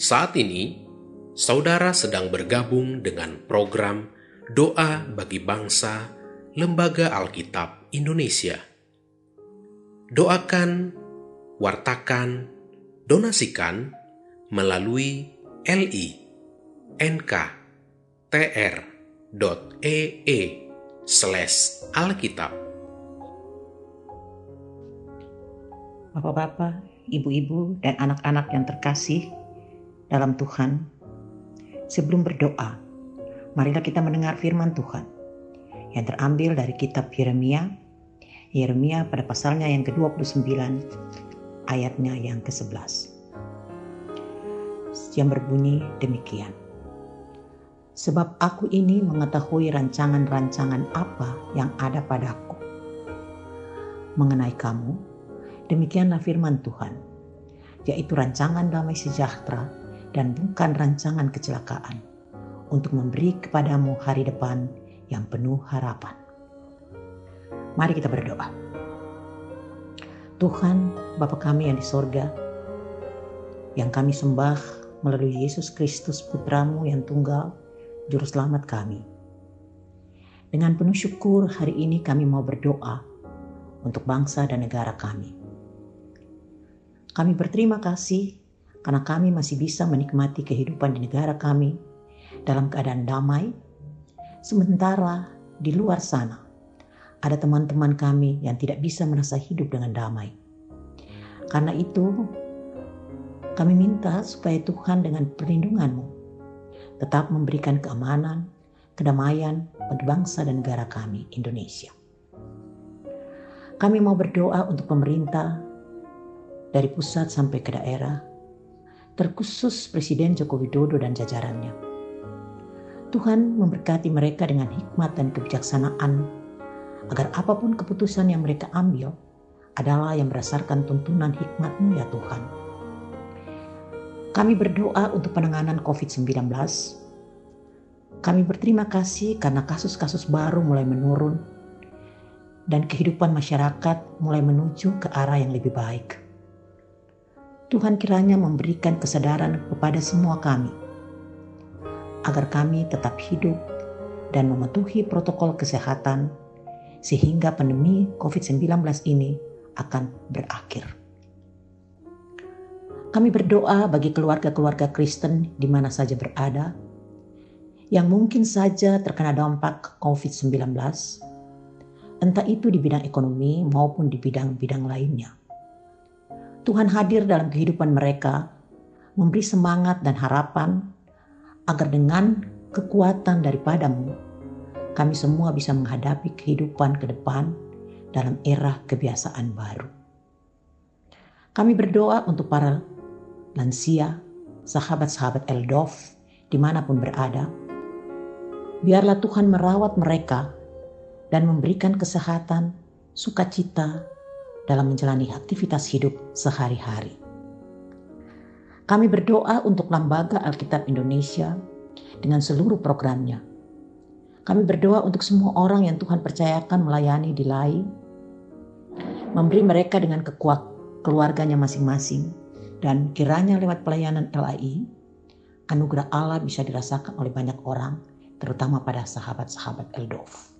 Saat ini, saudara sedang bergabung dengan program Doa bagi Bangsa Lembaga Alkitab Indonesia. Doakan, wartakan, donasikan melalui li nk tr.ee slash alkitab. Bapak-bapak, ibu-ibu, dan anak-anak yang terkasih dalam Tuhan, sebelum berdoa, marilah kita mendengar firman Tuhan yang terambil dari kitab Yeremia, Yeremia pada pasalnya yang ke-29, ayatnya yang ke-11. Yang berbunyi demikian. Sebab aku ini mengetahui rancangan-rancangan apa yang ada padaku. Mengenai kamu, demikianlah firman Tuhan, yaitu rancangan damai sejahtera dan bukan rancangan kecelakaan, untuk memberi kepadamu hari depan yang penuh harapan. Mari kita berdoa. Tuhan, Bapa kami yang di sorga, yang kami sembah melalui Yesus Kristus Putramu yang tunggal, Juru Selamat kami. Dengan penuh syukur hari ini kami mau berdoa untuk bangsa dan negara kami. Kami berterima kasih karena kami masih bisa menikmati kehidupan di negara kami dalam keadaan damai, sementara di luar sana ada teman-teman kami yang tidak bisa merasa hidup dengan damai. Karena itu, kami minta supaya Tuhan dengan perlindunganmu tetap memberikan keamanan, kedamaian bagi bangsa dan negara kami, Indonesia. Kami mau berdoa untuk pemerintah dari pusat sampai ke daerah, terkhusus Presiden Joko Widodo dan jajarannya. Tuhan memberkati mereka dengan hikmat dan kebijaksanaan agar apa pun keputusan yang mereka ambil adalah yang berdasarkan tuntunan hikmatmu ya Tuhan. Kami berdoa untuk penanganan COVID-19. Kami berterima kasih karena kasus-kasus baru mulai menurun dan kehidupan masyarakat mulai menuju ke arah yang lebih baik. Tuhan kiranya memberikan kesadaran kepada semua kami, agar kami tetap hidup dan mematuhi protokol kesehatan, sehingga pandemi COVID-19 ini akan berakhir. Kami berdoa bagi keluarga-keluarga Kristen di mana saja berada, yang mungkin saja terkena dampak COVID-19, entah itu di bidang ekonomi maupun di bidang-bidang lainnya. Tuhan hadir dalam kehidupan mereka, memberi semangat dan harapan agar dengan kekuatan daripadamu, kami semua bisa menghadapi kehidupan ke depan dalam era kebiasaan baru. Kami berdoa untuk para lansia, sahabat-sahabat Eldof, di mana pun berada. Biarlah Tuhan merawat mereka dan memberikan kesehatan, sukacita, dalam menjalani aktivitas hidup sehari-hari. Kami berdoa untuk Lembaga Alkitab Indonesia dengan seluruh programnya. Kami berdoa untuk semua orang yang Tuhan percayakan melayani di LAI, memberi mereka dengan kekuat keluarganya masing-masing, dan kiranya lewat pelayanan LAI, anugerah Allah bisa dirasakan oleh banyak orang, terutama pada sahabat-sahabat Eldof.